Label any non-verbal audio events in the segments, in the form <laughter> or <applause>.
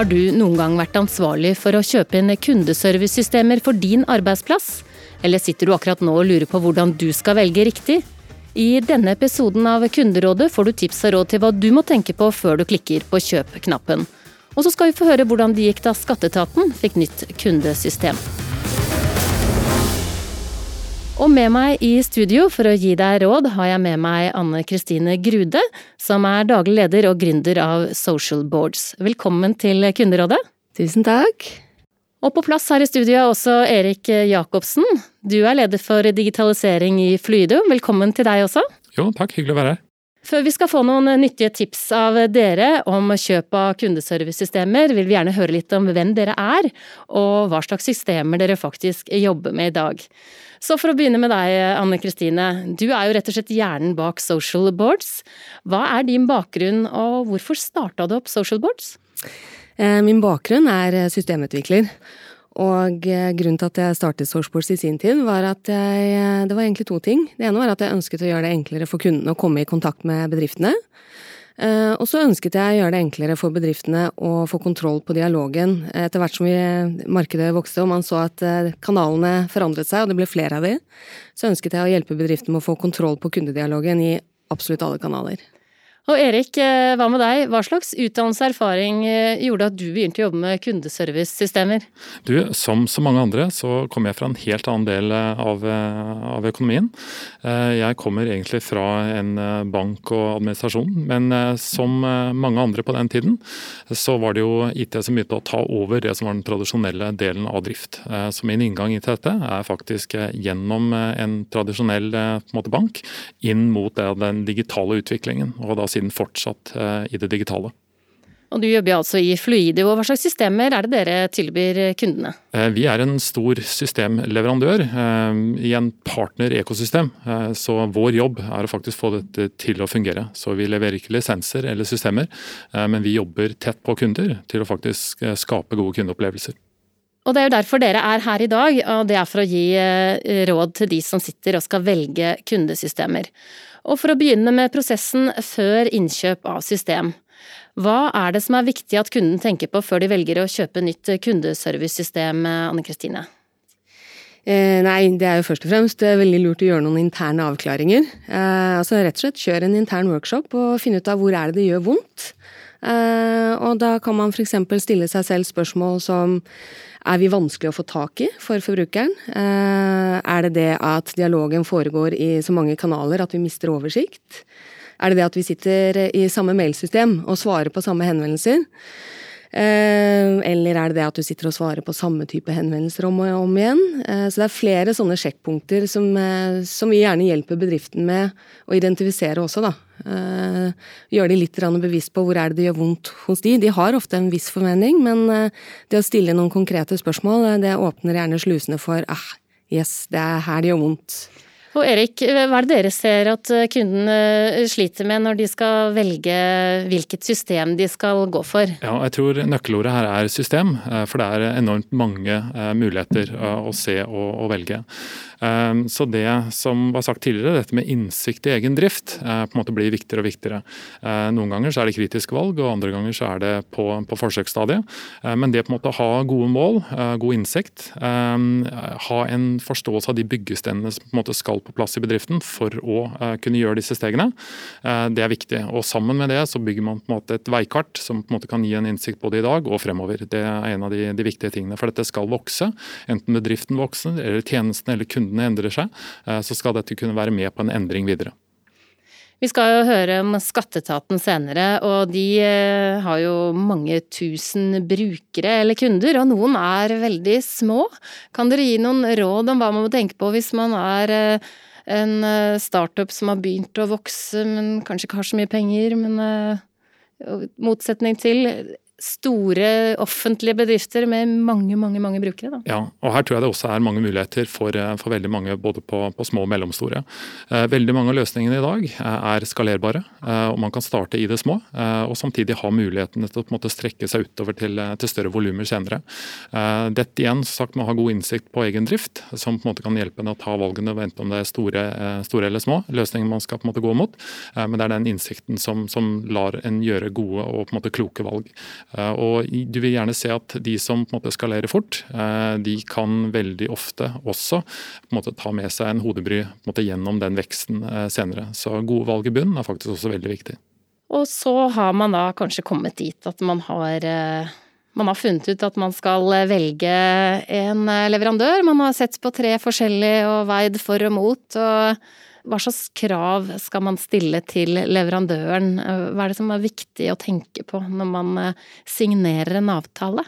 Har du noen gang vært ansvarlig for å kjøpe inn kundeservicesystemer for din arbeidsplass? Eller sitter du akkurat nå og lurer på hvordan du skal velge riktig? I denne episoden av Kunderådet får du tips og råd til hva du må tenke på før du klikker på kjøp-knappen. Og så skal vi få høre hvordan det gikk da Skatteetaten fikk nytt kundesystem. Og med meg i studio for å gi deg råd, har jeg med meg Anne Kristine Grude, som er daglig leder og gründer av Social Boards. Velkommen til Kunderådet. Tusen takk. Og på plass her i studio er også Erik Jacobsen. Du er leder for digitalisering i Flydo. Velkommen til deg også. Jo, takk. Hyggelig å være her. Før vi skal få noen nyttige tips av dere om kjøp av kundeservicesystemer, vil vi gjerne høre litt om hvem dere er, og hva slags systemer dere faktisk jobber med i dag. Så for å begynne med deg, Anne Kristine. Du er jo rett og slett hjernen bak Social Boards. Hva er din bakgrunn, og hvorfor starta du opp Social Boards? Eh, min bakgrunn er eh, systemutvikler. Og eh, grunnen til at jeg startet Sourceports i sin tid, var at jeg, det var egentlig to ting. Det ene var at jeg ønsket å gjøre det enklere for kundene å komme i kontakt med bedriftene. Og så ønsket jeg å gjøre det enklere for bedriftene å få kontroll på dialogen. Etter hvert som vi, markedet vokste og man så at kanalene forandret seg, og det ble flere av de, så ønsket jeg å hjelpe bedriftene med å få kontroll på kundedialogen i absolutt alle kanaler. Og Erik, eh, hva med deg? Hva slags utdannelse eh, gjorde at du begynte å jobbe med kundeservicesystemer? Du, Som så mange andre så kommer jeg fra en helt annen del eh, av, av, økonomien. Jeg kommer egentlig fra en bank og administrasjon, men som mange andre på den tiden, så var det jo IT som begynte å ta over det som var den tradisjonelle delen av drift. Så min inngang til dette er faktisk gjennom en tradisjonell måte, bank inn mot den digitale utviklingen. og da siden fortsatt eh, i det digitale. Og Du jobber altså i Fluidio. Hva slags systemer er det dere tilbyr kundene? Eh, vi er en stor systemleverandør eh, i en partner-ekosystem. Så vår jobb er å faktisk få dette til å fungere. Så vi leverer ikke lisenser eller systemer, men vi jobber tett på kunder til å faktisk skape gode kundeopplevelser. Og Det er jo derfor dere er her i dag, og det er for å gi råd til de som sitter og skal velge kundesystemer. Og for å begynne med prosessen før innkjøp av system. Hva er det som er viktig at kunden tenker på før de velger å kjøpe nytt kundeservicesystem, Anne Kristine? Eh, nei, det er jo først og fremst veldig lurt å gjøre noen interne avklaringer. Eh, altså rett og slett kjøre en intern workshop og finne ut av hvor er det det gjør vondt. Eh, og da kan man f.eks. stille seg selv spørsmål som er vi vanskelig å få tak i for forbrukeren? Eh, er det det at dialogen foregår i så mange kanaler at vi mister oversikt? Er det det at vi sitter i samme mailsystem og svarer på samme henvendelser? Eh, eller er det det at du sitter og svarer på samme type henvendelser om og om igjen? Eh, så det er flere sånne sjekkpunkter som, eh, som vi gjerne hjelper bedriften med å identifisere også, da. Gjøre de litt bevisst på hvor er det det gjør vondt hos de. De har ofte en viss formening, men det å stille noen konkrete spørsmål, det åpner gjerne slusene for ah, yes, det er her det gjør vondt. Og Erik, hva er det dere ser at kundene eh, sliter med når de skal velge hvilket system de skal gå for? Ja, jeg tror nøkkelordet her er system, eh, for det er enormt mange muligheter å se og, velge. Så det som var sagt tidligere, dette med innsikt i egen drift, eh, på en måte blir viktigere og viktigere. Eh, noen ganger så er det kritisk valg, og andre ganger så er det på, på forsøksstadiet. Eh, men det på en måte å ha gode mål, god innsikt, ha en forståelse av de byggestendene som på en måte skal på plass i bedriften for å kunne gjøre disse stegene, det er viktig. Og sammen med det så bygger man på en måte et veikart som på en måte kan gi en innsikt både i dag og fremover. Det er en av de, de viktige tingene. For dette skal vokse, enten bedriften vokser eller tjenestene eller kundene endrer seg, eh, så skal dette kunne være med på en endring videre. Vi skal jo høre om Skatteetaten senere, og de eh, har jo mange tusen brukere eller kunder, og noen er veldig små. Kan dere gi noen råd om hva man må tenke på hvis man er eh, en startup som har begynt å vokse, men kanskje ikke har så mye penger, men motsetning til store offentlige bedrifter med mange mange, mange brukere. Da. Ja, og Her tror jeg det også er mange muligheter for, eh, for veldig mange, både på, på, små og mellomstore. Eh, veldig mange av løsningene i dag eh, er skalerbare, og man kan starte i det små. Og samtidig ha muligheten til å på en måte strekke seg utover til, til større volumer senere. Dette igjen sagt med å ha god innsikt på egen drift, som på en måte kan hjelpe en å ta valgene, enten om det er store, store eller små løsninger man skal på en måte gå mot. Men det er den innsikten som, som lar en gjøre gode og på en måte kloke valg. Og du vil gjerne se at de som på en måte skalerer fort, de kan veldig ofte også på en måte ta med seg en hodebry på en måte gjennom den veksten senere. Så gode valg i bunnen er faktisk også veldig viktig. Og så har man da kanskje kommet dit at man har man har funnet ut at man skal velge en leverandør. Man har sett på tre forskjellige og veid for og mot. og hva slags krav skal man stille til leverandøren? Hva er det som er viktig å tenke på når man eh, signerer en avtale?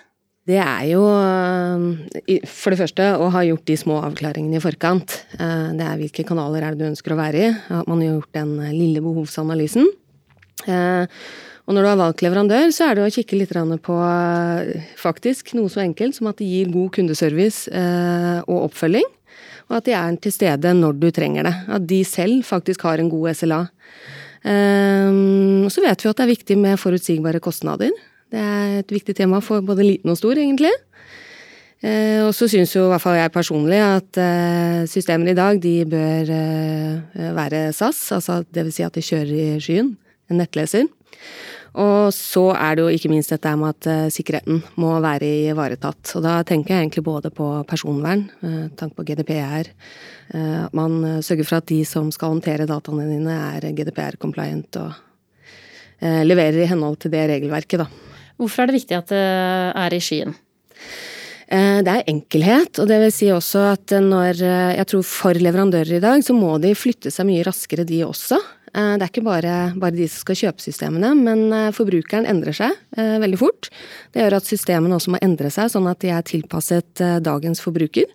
Det er jo eh, for det første å ha gjort de små avklaringene i forkant. Eh, det er hvilke kanaler er det du ønsker å være i. At man har gjort den lille behovsanalysen. Og når du har valgt leverandør, så er det å kikke litt på faktisk noe så enkelt som at det gir god kundeservice og oppfølging og at de er til stede når du trenger det. At de selv faktisk har en god SLA. Um, så vet vi at det er viktig med forutsigbare kostnader. Det er et viktig tema for både liten og stor, egentlig. Uh, og så syns jo i hvert fall jeg personlig at uh, systemene i dag de bør uh, være SAS, altså vil si at de kjører i skyen, en nettleser. Og så er det jo ikke minst dette med at uh, sikkerheten må være ivaretatt. Og da tenker jeg egentlig både på personvern, uh, tanke på GDPR, uh, man sørger for at de som skal håndtere dataene dine er GDPR-compliant og leverer i henhold til det regelverket, da. Hvorfor er det viktig at det er i skyen? Det er enkelhet, og det vil si også at når Jeg tror for leverandører i dag, så må de flytte seg mye raskere, de også. Eh, det er ikke bare, bare, de som skal kjøpe systemene, men eh, forbrukeren endrer seg eh, veldig fort. Det gjør at systemene også må endre seg, sånn at de er tilpasset dagens forbruker.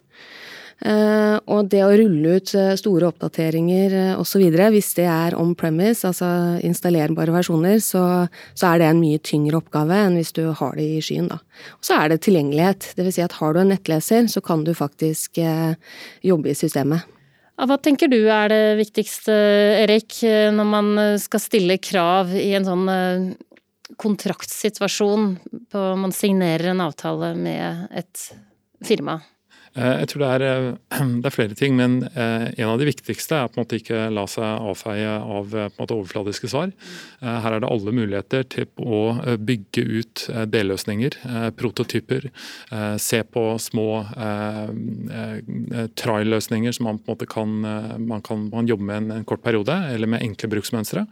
Og det å rulle ut store oppdateringer osv., hvis det er on premise, altså installerbare versjoner, så, så, er det en mye tyngre oppgave enn hvis du har det i skyen, da. Og så er det tilgjengelighet. Vil si at har du en nettleser, så kan du faktisk jobbe i systemet. Hva tenker du er det viktigste, Erik, når man skal stille krav i en sånn eh, kontraktsituasjon på man signerer en avtale med et firma? Eh, jeg tror det er, eh, <clears throat> det er, flere ting, men eh, en av de viktigste er på en måte ikke la seg avfeie av måte, overfladiske svar. Her er det alle muligheter til å bygge ut delløsninger, prototyper. Se på små trial-løsninger som man på en måte kan, man kan man jobbe med en, en, kort periode, eller med enkle bruksmønstre.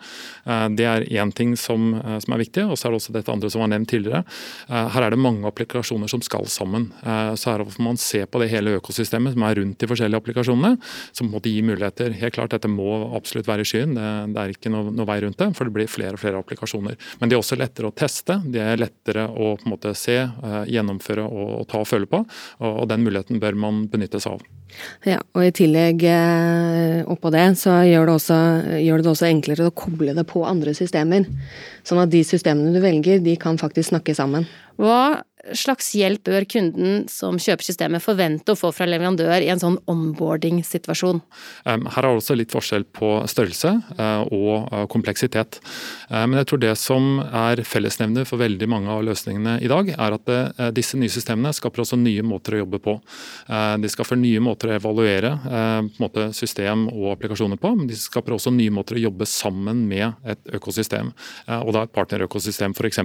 Det er én ting som, som, er viktig, og så er det også dette andre som var nevnt tidligere. Her er det mange applikasjoner som skal sammen. Så her får man se på det hele økosystemet som er rundt de forskjellige applikasjonene, som måtte gi muligheter. Helt klart, Dette må absolutt være i skyen, det, det er ikke noe, noe, vei rundt det. For det blir flere og flere applikasjoner. Men de er også lettere å teste. De er lettere å på en måte se, uh, gjennomføre og, og, ta og føle på. Og, og, den muligheten bør man benytte seg av. Ja, og i tillegg eh, oppå det, så gjør det, også, gjør det også enklere å koble det på andre systemer. Sånn at de systemene du velger, de kan faktisk snakke sammen. Hva slags hjelp bør kunden som kjøper systemet forvente å få fra leverandør i en sånn onboarding-situasjon? Her er det også litt forskjell på størrelse eh, og eh, kompleksitet. Eh, men jeg tror det som er fellesnevner for veldig mange av løsningene i dag, er at disse nye systemene skaper også nye måter å jobbe på. De skaper nye måter å evaluere måte, system og applikasjoner på, men de skaper også nye måter å jobbe sammen med et økosystem, og da et partnerøkosystem f.eks.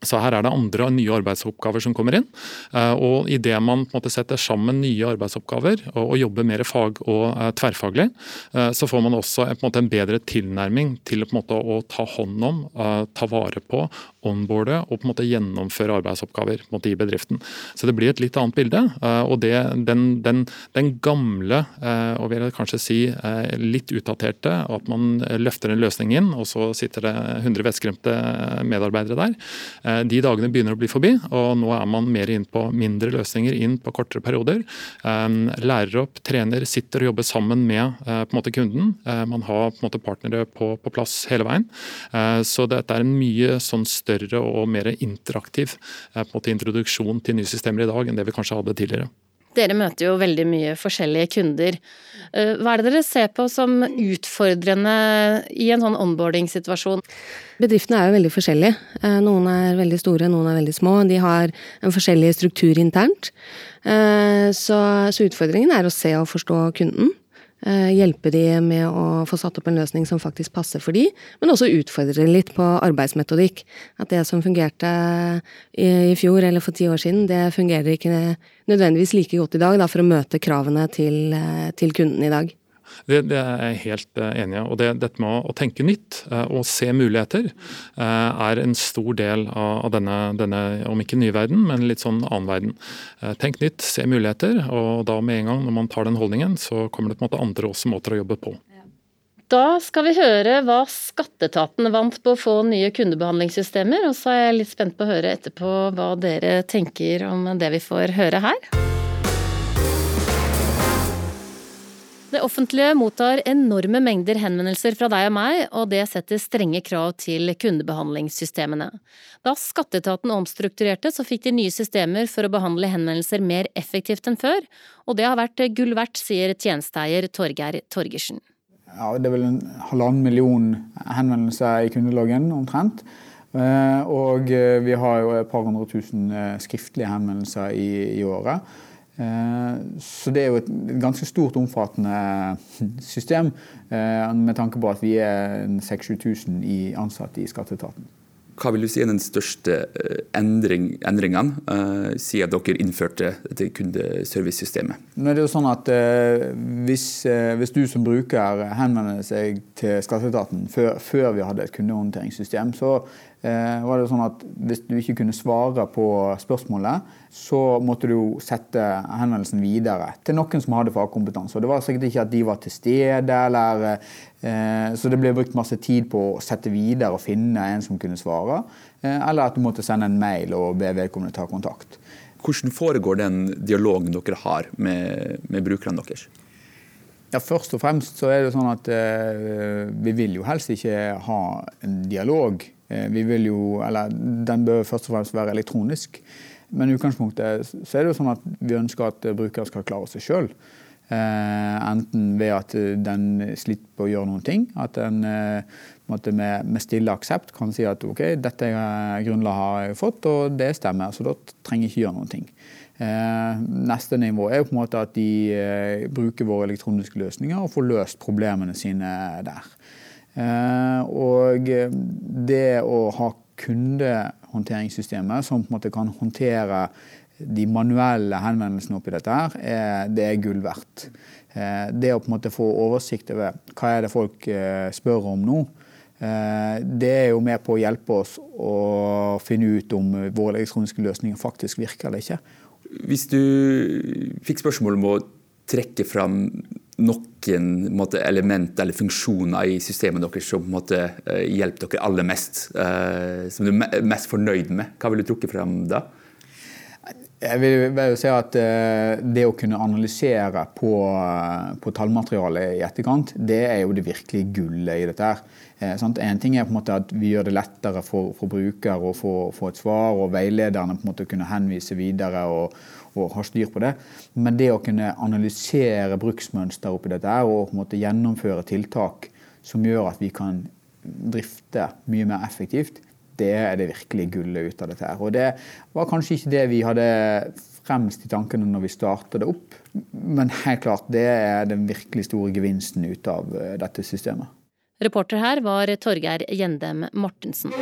Så her er det andre nye arbeidsoppgaver som kommer inn. Eh, og idet man på en måte setter sammen nye arbeidsoppgaver og, og jobber mer fag- og uh, tverrfaglig, uh, så får man også en, en, en bedre tilnærming til måte, å ta hånd om, uh, ta vare på onboarde og på en måte gjennomføre arbeidsoppgaver måte, i bedriften. Så det blir et litt annet bilde. Eh, og det, den, den, den, gamle, eh, og vil jeg kanskje si eh, litt utdaterte, at man løfter en løsning inn, og så sitter det 100 vettskremte medarbeidere der, de dagene begynner å bli forbi. Og nå er man mer inn på mindre løsninger inn på kortere perioder. Lærer opp, trener, sitter og jobber sammen med på en måte kunden. Man har på en måte partnere på, på plass hele veien. Så dette er en mye sånn større større og mer interaktiv eh, på en måte, introduksjon til nye systemer i dag enn det vi kanskje hadde tidligere. Dere møter jo veldig mye forskjellige kunder. Eh, hva er det dere ser på som utfordrende i en sånn onboarding-situasjon? Bedriftene er jo veldig forskjellige. Eh, noen er veldig store, noen er veldig små. De har en forskjellig struktur internt. Så, så utfordringen er å se og forstå kunden. Eh, hjelpe de med å få satt opp en løsning som faktisk passer for de, men også utfordre litt på arbeidsmetodikk. At det som fungerte i fjor eller for ti år siden, det fungerer ikke nødvendigvis like godt i dag da, for å møte kravene til, eh, til kunden i dag. Det, det, er jeg helt uh, enig i. og det, Dette med å, tenke nytt uh, og se muligheter uh, er en stor del av denne, denne, om ikke nye verden, men litt sånn annen verden. tenk nytt, se muligheter, og da med en gang når man tar den holdningen, så kommer det på en måte andre også måter å jobbe på. Da skal vi høre hva skatteetaten vant på å få nye kundebehandlingssystemer, og så er jeg litt spent på å høre etterpå hva dere tenker om det vi får høre her. Det offentlige mottar enorme mengder henvendelser fra deg og meg, og det setter strenge krav til kundebehandlingssystemene. Da skatteetaten omstrukturerte, så fikk de nye systemer for å behandle henvendelser mer effektivt enn før, og det har vært gull verdt, sier tjenesteeier Torgeir Torgersen. Ja, det er vel en halvannen million henvendelser i kundeloggen omtrent. Eh, og eh, vi har jo et par hundre tusen eh, skriftlige henvendelser i, i året. Eh, så det er jo et ganske stort, omfattende system, eh, med tanke på at vi er 6000-7000 ansatte i skatteetaten. Hva vil du si er den største eh, endring, endringene uh, siden dere innførte dette kundeservicesystemet? Nå er det jo sånn at uh, hvis, uh, hvis, du som bruker henvender seg til skatteetaten før, før vi hadde et kundehåndteringssystem, så var det sånn at hvis du ikke kunne svare på spørsmålet, så måtte du jo sette henvendelsen videre til noen som hadde fagkompetanse. Og det var sikkert ikke at de var til stede, eller, så det ble brukt masse tid på å sette videre og finne en som kunne svare. Eh, eller at du måtte sende en mail og be vedkommende ta kontakt. Hvordan foregår den dialogen dere har med, med brukerne deres? Ja, Først og fremst så er det sånn at eh, vi vil jo helst ikke ha en dialog. Eh, vi vil jo, eller Den bør først og fremst være elektronisk. Men i utgangspunktet så er det jo sånn at vi ønsker at brukere skal klare seg sjøl. Eh, enten ved at den slipper å gjøre noen ting. At den eh, med, med, stille aksept kan si at ok, dette grunnlaget har jeg fått, og det stemmer. Så da trenger jeg ikke gjøre noen ting. Eh, neste nivå er jo på en måte at de eh, bruker våre elektroniske løsninger og får løst problemene sine der. Eh, og det å ha kundehåndteringssystemet som på en måte kan håndtere de manuelle henvendelsene oppi dette, her, er, det er gull verdt. Eh, det å på en måte få oversikt over hva er det folk eh, spør om nå, eh, det er jo med på å hjelpe oss å finne ut om våre elektroniske løsninger faktisk virker eller ikke. Hvis du fikk spørsmål om å trekke fram noen måte, element eller funksjoner i systemet deres som måte, hjelper dere aller mest, som du er mest fornøyd med. Hva vil du trukke fram da? Jeg vil, bare si at uh, Det å kunne analysere på, på, tallmaterialet i etterkant, det er jo det virkelige gullet i dette. her. En ting er på en måte at vi gjør det lettere for, for bruker å få, få, et svar, og veilederne på en måte kunne henvise videre. og og har styr på det. Men det å kunne analysere bruksmønster oppi dette her, og på en måte gjennomføre tiltak som gjør at vi kan drifte mye mer effektivt, det er det virkelig gullet ut av dette. her. Og det var kanskje ikke det vi hadde fremst i tankene når vi startet det opp, men helt klart, det er den virkelig store gevinsten ut av eh, dette systemet. Reporter her var Torgeir Gjendem Mortensen.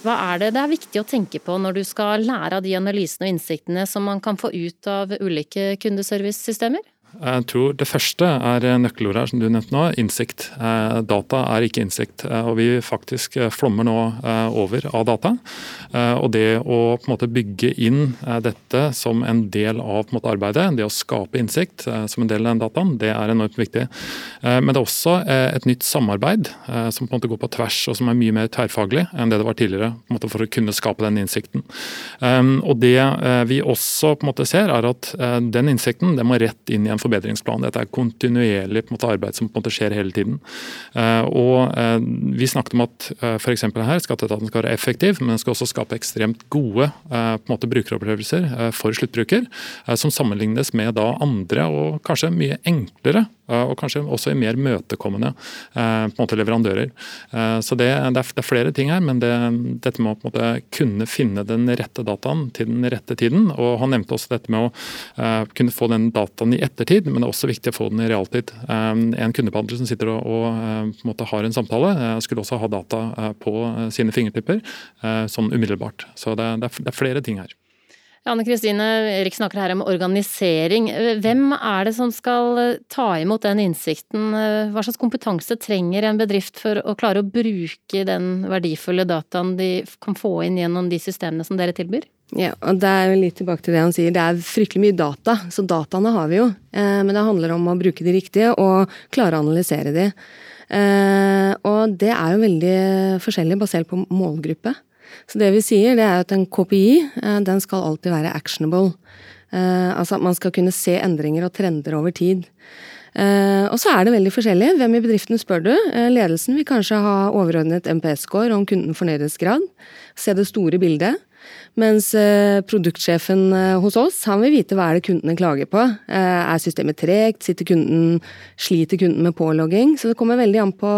Hva er det det er viktig å tenke på når du skal lære av de analysene og innsiktene som man kan få ut av ulike kundeservicesystemer? Jeg tror det første er nøkkelordet her, som du nevnte nå, innsikt. Eh, data er ikke innsikt. Eh, og vi faktisk eh, flommer nå over av data. Og det å på en måte bygge inn dette som en del av en måte, arbeidet, det å skape innsikt som en del av den dataen, det er enormt viktig. Men det er også et nytt samarbeid som på en måte går på tvers og som er mye mer tverrfaglig enn det det var tidligere, på en måte for å kunne skape den innsikten. Og det vi også på en måte ser, er at den innsikten den må rett inn i en forbedringsplan. Dette er kontinuerlig måte, arbeid som en skjer hele tiden. Uh, og uh, Vi snakket om at uh, for her skatteetaten skal være effektiv, men den skal også skape ekstremt gode en måte, brukeropplevelser for sluttbruker, som sammenlignes med da andre og kanskje mye enklere og kanskje også i mer møtekommende en måte leverandører. Så det, det, er, flere ting her, men det, dette med å kunne finne den rette dataen til den rette tiden. og Han nevnte også dette med å kunne få den dataen i ettertid, men det er også viktig å få den i realtid. En kundebehandler som sitter og, og en måte har en samtale, skulle også ha data på sine fingertipper sånn umiddelbart. Så det, det er flere ting her. Anne Kristine, Erik snakker her om organisering. Hvem er det som skal eh, ta imot den innsikten? Eh, hva slags kompetanse trenger en bedrift for å klare å bruke den verdifulle dataen de kan få inn gjennom de systemene som dere tilbyr? Ja, og Det er litt tilbake til det han sier. Det er fryktelig mye data, så dataene har vi jo. Eh, men det handler om å bruke de riktige og klare å analysere de. Og det er jo veldig forskjellig basert på målgruppe. Så det vi sier, det er at en KPI eh, den skal alltid være actionable. Eh, altså at man skal kunne se endringer og trender over tid. Eh, og så er det veldig forskjellig. Hvem i bedriften spør du? Ledelsen vil kanskje ha overordnet MPS-score om kunden fornøydhetsgrad. Se det store bildet. Mens eh, produktsjefen eh, hos oss, han vil vite hva er det kundene klager på. Eh, er systemet tregt? Kunden, sliter kunden med pålogging? Så det kommer veldig an på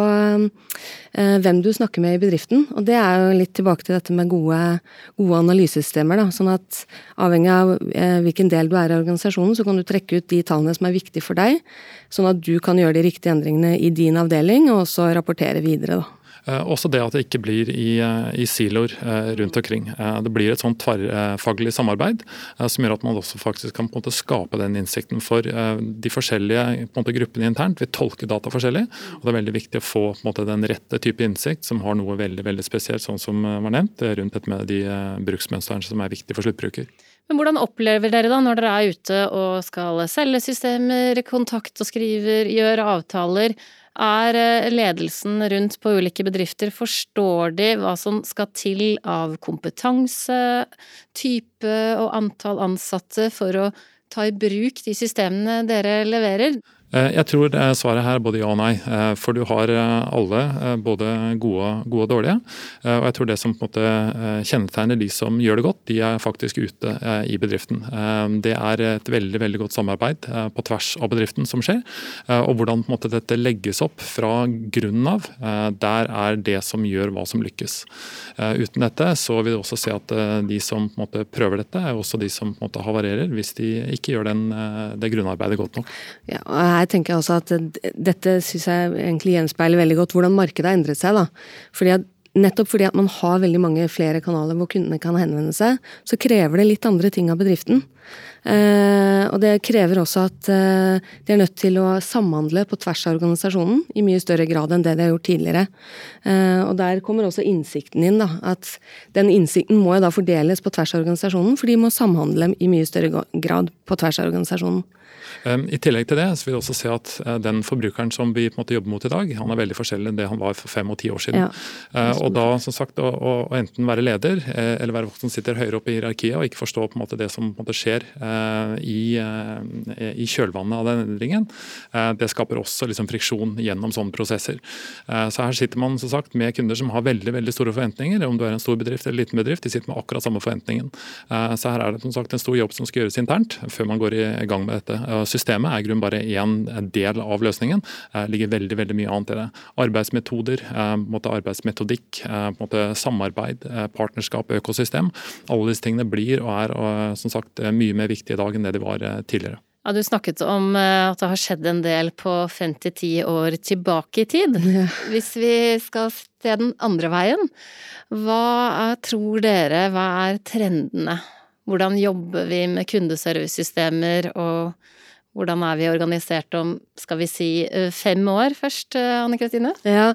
hvem du snakker med i bedriften. Og det er jo litt tilbake til dette med gode, gode analysesystemer. Da. Sånn at avhengig av hvilken del du er i organisasjonen, så kan du trekke ut de tallene som er viktige for deg. Sånn at du kan gjøre de riktige endringene i din avdeling, og også rapportere videre. da. Eh, også det at det ikke blir i, eh, i siloer eh, rundt omkring. Det blir et sånn tverrfaglig samarbeid som gjør at man også faktisk kan på en måte skape den innsikten. For de forskjellige måte, gruppene internt Vi tolker data forskjellig. og Det er veldig viktig å få måte, den rette type innsikt som har noe veldig veldig spesielt, sånn som var nevnt, rundt dette med de bruksmønstrene som er viktige for sluttbruker. Men hvordan opplever dere da når dere er ute og skal selge systemer, kontakt og skriver, gjøre avtaler? Er eh, ledelsen rundt på ulike bedrifter, forstår de hva som skal til av kompetanse, type og antall ansatte for å ta i bruk de systemene dere leverer? Eh, jeg tror eh, svaret her er både ja og nei. Eh, for du har alle, både gode, gode og dårlige. Og jeg tror det som på en måte kjennetegner de som gjør det godt, de er faktisk ute i bedriften. Det er et veldig veldig godt samarbeid på tvers av bedriften som skjer. Og hvordan på en måte dette legges opp fra grunnen av, der er det som gjør hva som lykkes. Uten dette så vil du også se at de som på en måte prøver dette, er også de som på en måte havarerer hvis de ikke gjør den, det grunnarbeidet godt nok. Ja, og her tenker jeg også at dette syns jeg egentlig gjenspeiler veldig godt hvordan markedet har endret seg. da. Fordi at Nettopp fordi at man har veldig mange flere kanaler hvor kundene kan henvende seg, så krever det litt andre ting av bedriften. Eh, og det krever også at eh, de er nødt til å samhandle på tvers av organisasjonen i mye større grad enn det de har gjort tidligere. Eh, og der kommer også innsikten inn, da. At den innsikten må jo da fordeles på tvers av organisasjonen, for de må samhandle i mye større grad på tvers av organisasjonen. I tillegg til det så vil vi også se at den forbrukeren som vi på en måte jobber mot i dag, han er veldig forskjellig enn det han var for fem og ti år siden. Ja. Og da som sagt å, å, enten være leder eller være voksen som sitter høyere oppe i hierarkiet og ikke forstå på en måte det som på en måte skjer i, i kjølvannet av den endringen, det skaper også liksom friksjon gjennom sånne prosesser. Så her sitter man som sagt med kunder som har veldig veldig store forventninger, om du er en stor bedrift eller liten bedrift, de sitter med akkurat samme forventningen. Så her er det som sagt en stor jobb som skal gjøres internt før man går i gang med dette systemet er i grunnen bare én del av løsningen. Det ligger veldig veldig mye annet i det. Arbeidsmetoder, eh, arbeidsmetodikk, eh, samarbeid, eh, partnerskap, økosystem. Alle disse tingene blir og er som sagt mye mer viktige i dag enn det de var tidligere. Ja, Du snakket om at det har skjedd en del på 5-10 år tilbake i tid. <laughs> Ja. Hvis vi skal se den andre veien, hva tror dere, hva er trendene? Hvordan jobber vi med kundeservicesystemer og hvordan er vi organisert om skal vi si eh, fem år først, eh, Anne Kristine? Ja,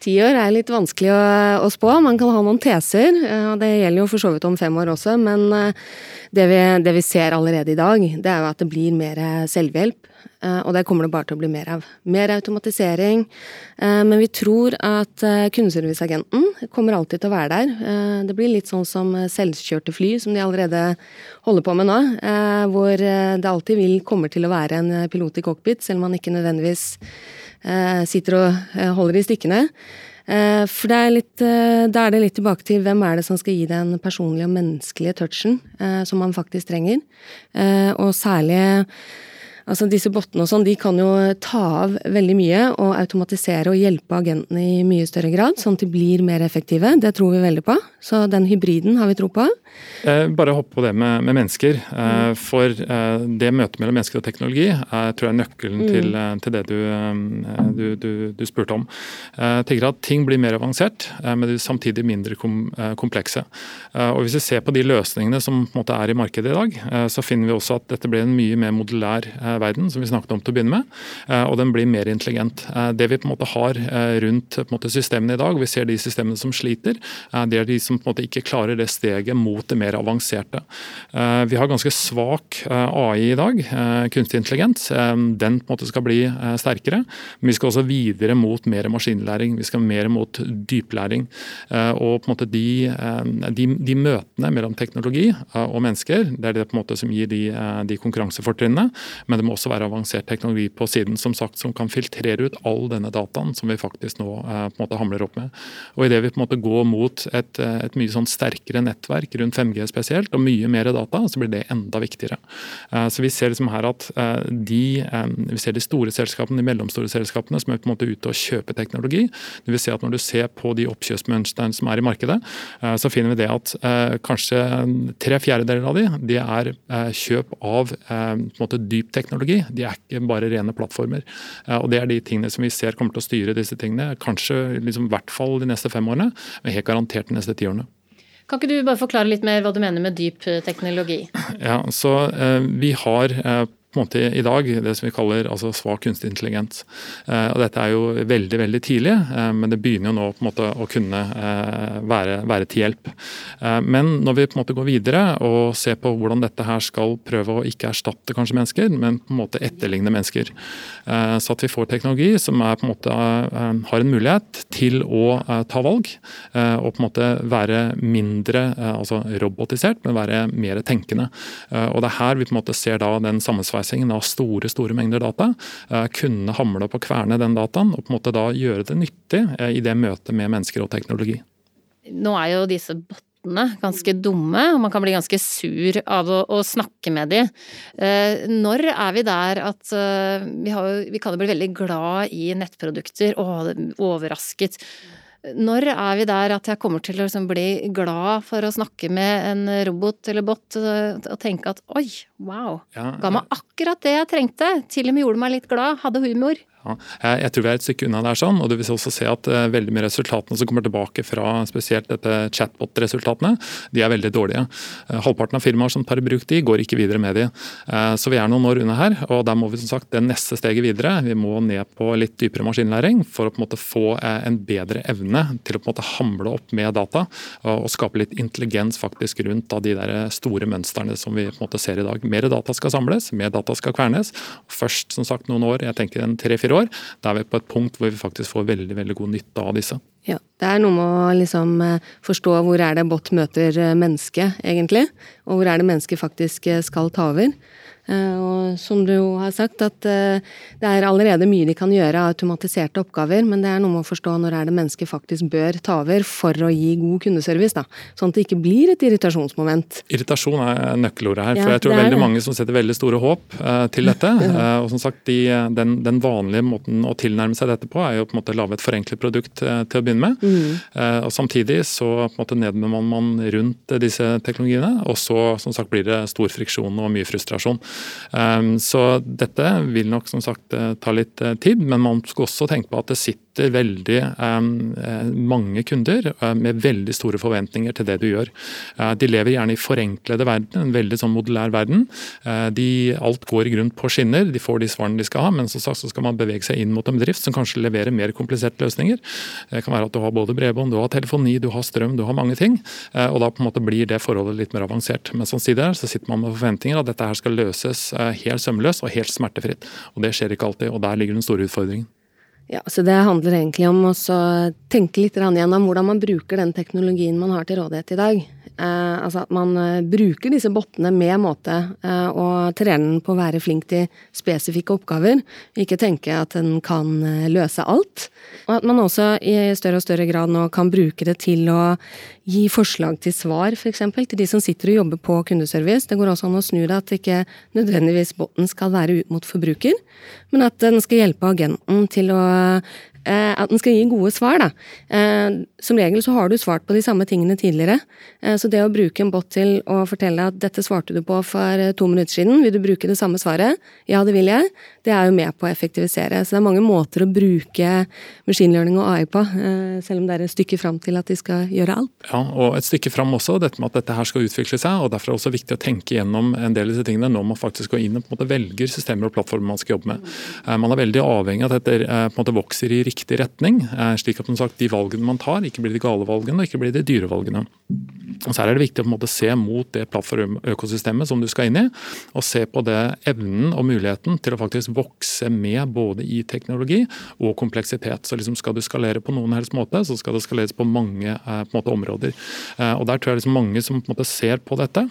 ti år er litt vanskelig å, å, spå. Man kan ha noen teser, eh, og det gjelder jo for så vidt om fem år også. Men det vi, det vi ser allerede i dag, det er jo at det blir mer selvhjelp. Eh, og det kommer det bare til å bli mer av. Mer automatisering. Eh, men vi tror at eh, kundeserviceagenten kommer alltid til å være der. Det blir litt sånn som selvkjørte fly, som de allerede holder på med nå. Hvor det alltid vil kommer til å være en pilot i cockpit, selv om man ikke nødvendigvis sitter og holder i stikkene. For er da er det litt tilbake til hvem er det som skal gi den personlige og menneskelige touchen som man faktisk trenger. Og særlig Altså Disse bottene og sånn, de kan jo ta av veldig mye og automatisere og hjelpe agentene i mye større grad, sånn at de blir mer effektive. Det tror vi veldig på. Så den hybriden har vi tro på. Eh, bare hoppe på det med, med mennesker. Eh, for eh, det møtet mellom mennesker og teknologi er, tror jeg, er nøkkelen mm. til, eh, til, det du, eh, du, du, du, spurte om. Eh, jeg tenker at Ting blir mer avansert, men de samtidig mindre kom, komplekse. Og Hvis vi ser på de løsningene som på måte er i markedet i dag, så finner vi også at dette blir en mye mer modulær verden, som vi snakket om til å begynne med. Eh, og den blir mer intelligent. Eh, det vi på en måte har eh, rundt måte, systemene i dag, vi ser de systemene som sliter, det er de som på en måte ikke klarer det steget mot det mer avanserte. Vi har ganske svak AI i dag, kunstig intelligens. Den på en måte skal bli sterkere. Men vi skal også videre mot mer maskinlæring. Vi skal mer mot dyplæring. Og på en måte de, de, de møtene mellom teknologi og mennesker, det er det på en måte som gir de, de konkurransefortrinnene. Men det må også være avansert teknologi på siden som sagt, som kan filtrere ut all denne dataen som vi faktisk nå eh, på en måte hamler opp med. Og Idet vi på en måte går mot et, eh, et mye sånn sterkere nettverk rundt 5G spesielt, og mye mer data, så blir det enda viktigere. Eh, så Vi ser liksom her at eh, de, eh, vi ser de store selskapene, de mellomstore selskapene som er på en måte ute og kjøper teknologi. Det vil si at Når du ser på de oppkjøpsmønstrene som er i markedet, eh, så finner vi det at kanskje tre fjerdedeler av de, de er kjøp av på en måte dyp teknologi. De er ikke bare rene plattformer. Og Det er de tingene som vi ser kommer til å styre disse tingene. Kanskje liksom, i hvert fall de neste fem årene, men helt garantert de neste ti årene. Kan ikke du bare forklare litt mer hva du mener med dyp teknologi? Ja, så eh, Vi har eh, på en måte i dag, det som vi kaller altså svak kunstig intelligens. Eh, og Dette er jo veldig veldig tidlig, eh, men det begynner jo nå på en måte å kunne eh, være, være, til hjelp. Men når vi på en måte går videre og ser på hvordan dette her skal prøve å ikke erstatte kanskje mennesker, men på en måte etterligne mennesker, så at vi får teknologi som er, på en måte, har en mulighet til å ta valg og på en måte være mindre altså robotisert, men være mer tenkende. Og Det er her vi på en måte ser da den sammensveisen oppreisingen av store store mengder data, eh, kunne hamle opp og kverne den dataen og på en måte da gjøre det nyttig eh, i det møtet med mennesker og teknologi. Nå er jo disse bottene ganske dumme, og man kan bli ganske sur av å, å snakke med dem. Eh, når er vi der at vi, har, vi kan jo bli veldig glad i nettprodukter, og overrasket. Når er vi der at jeg kommer til å liksom bli glad for å snakke med en robot eller bot og tenke at oi, wow, ga meg akkurat det jeg trengte, til og med gjorde meg litt glad, hadde humor. Ja, jeg tror vi er et stykke unna der, sånn, og du vil også se at uh, veldig mye resultatene som kommer tilbake fra spesielt dette chatbot-resultatene, de er veldig dårlige. Uh, halvparten av firmaer som tar i bruk de, går ikke videre med de. Uh, så vi er noen år unna her, og der må vi som sagt det neste steget videre. Vi må ned på litt dypere maskinlæring for å på en måte få en bedre evne til å på en måte hamle opp med data og, skape litt intelligens faktisk rundt da, de der store mønstrene som vi på en måte ser i dag. Mer data skal samles, mer data skal kvernes. Først som sagt noen år, jeg tenker en tre-fire år, da er vi på et punkt hvor vi faktisk får veldig veldig god nytte av disse. Ja, Det er noe med å liksom eh, forstå hvor er det bot møter eh, menneske, egentlig. Og hvor er det mennesket faktisk eh, skal ta over. Og som du har sagt, at det er allerede mye de kan gjøre av automatiserte oppgaver, men det er noe med å forstå når er det mennesket faktisk bør ta over for å gi god kundeservice. da, Sånn at det ikke blir et irritasjonsmoment. Irritasjon er nøkkelordet her. for Jeg tror veldig det. mange som setter veldig store håp til dette. <laughs> Og som sagt, de, den, den, vanlige måten å tilnærme seg dette på, er jo på en måte å lage et forenklet produkt til å begynne med. Mm. og Samtidig så på en måte nedbemanner man rundt disse teknologiene, og så som sagt blir det stor friksjon og mye frustrasjon. Ehm, så dette vil nok som sagt eh, ta litt eh, tid, men man skal også tenke på at det sitter sitter veldig eh, mange kunder eh, med veldig store forventninger til det du gjør. Eh, de lever gjerne i forenklede verden, en veldig sånn modulær verden. De, alt går i grunn på skinner, de får de svarene de skal ha, men så skal man bevege seg inn mot en bedrift som kanskje leverer mer kompliserte løsninger. Det kan være at du har både bredbånd, du har telefoni, du har strøm, du har mange ting. Og da på en måte blir det forholdet litt mer avansert. Men samtidig så sitter man med forventninger at dette her skal løses helt sømløst og helt smertefritt. Og det skjer ikke alltid, og der ligger den store utfordringen. Ja, så Det handler egentlig om å tenke litt gjennom hvordan man bruker den teknologien man har til rådighet i dag. Eh, altså at man eh, bruker disse bottene med måte, eh, og trener den på å være flink til spesifikke oppgaver. Ikke tenke at den kan løse alt. Og at man også i større og større grad nå kan bruke det til å gi forslag til svar, f.eks. til de som sitter og jobber på kundeservice. Det går også an å snu det at ikke nødvendigvis botten skal være ut mot forbruker, men at den skal hjelpe agenten til å at den skal gi gode svar, da. Eh, som regel så har du svart på de samme tingene tidligere. Eh, så det å bruke en bot til å fortelle at dette svarte du på for to minutter siden, vil du bruke det samme svaret? Ja, det vil jeg. Det er jo med på å effektivisere. Så det er mange måter å bruke machine learning og AI på, selv om det er et stykke fram til at de skal gjøre alt. Ja, og et stykke fram også, dette med at dette her skal utvikle seg. og Derfor er det også viktig å tenke gjennom en del av disse tingene når man faktisk går inn og på en måte velger systemer og plattformer man skal jobbe med. Man er veldig avhengig av at dette på en måte vokser i riktig retning. Eh, slik at sagt, de valgene man tar, ikke blir de gale valgene og ikke blir de dyre valgene. Og så er det viktig å måte, se mot det plattformøkosystemet som du skal inn i, og se på det evnen og muligheten til å faktisk vokse med både i teknologi og kompleksitet. Så liksom Skal du skalere på noen helst måte, så skal det skaleres på mange eh, på måte, områder. Eh, og Der tror jeg liksom mange som på måte ser på dette,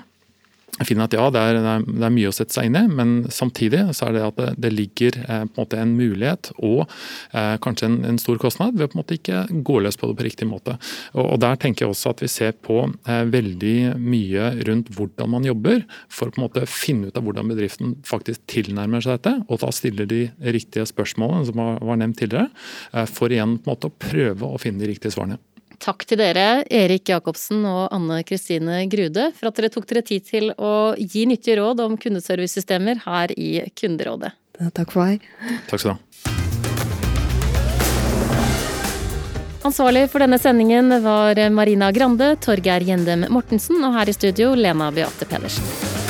finner at ja, det er, det er, mye å sette seg inn i, men samtidig så er det at det, det ligger eh, på en måte en mulighet og eh, kanskje en, en, stor kostnad ved å på en måte ikke gå løs på det på riktig måte. Og, og Der tenker jeg også at vi ser på eh, veldig mye rundt hvordan man jobber, for å på en måte finne ut av hvordan bedriften faktisk tilnærmer seg dette, og da stiller de riktige spørsmålene som var, var nevnt tidligere, eh, for igjen på en måte å prøve å finne de riktige svarene. Takk til dere, Erik Jacobsen og Anne Kristine Grude, for at dere tok dere tid til å gi nyttige råd om kundeservicesystemer her i Kunderådet. Takk for meg. Takk skal du ha. Ansvarlig for denne sendingen var Marina Grande, Torgeir Gjendem Mortensen og her i studio Lena Beate Pedersen.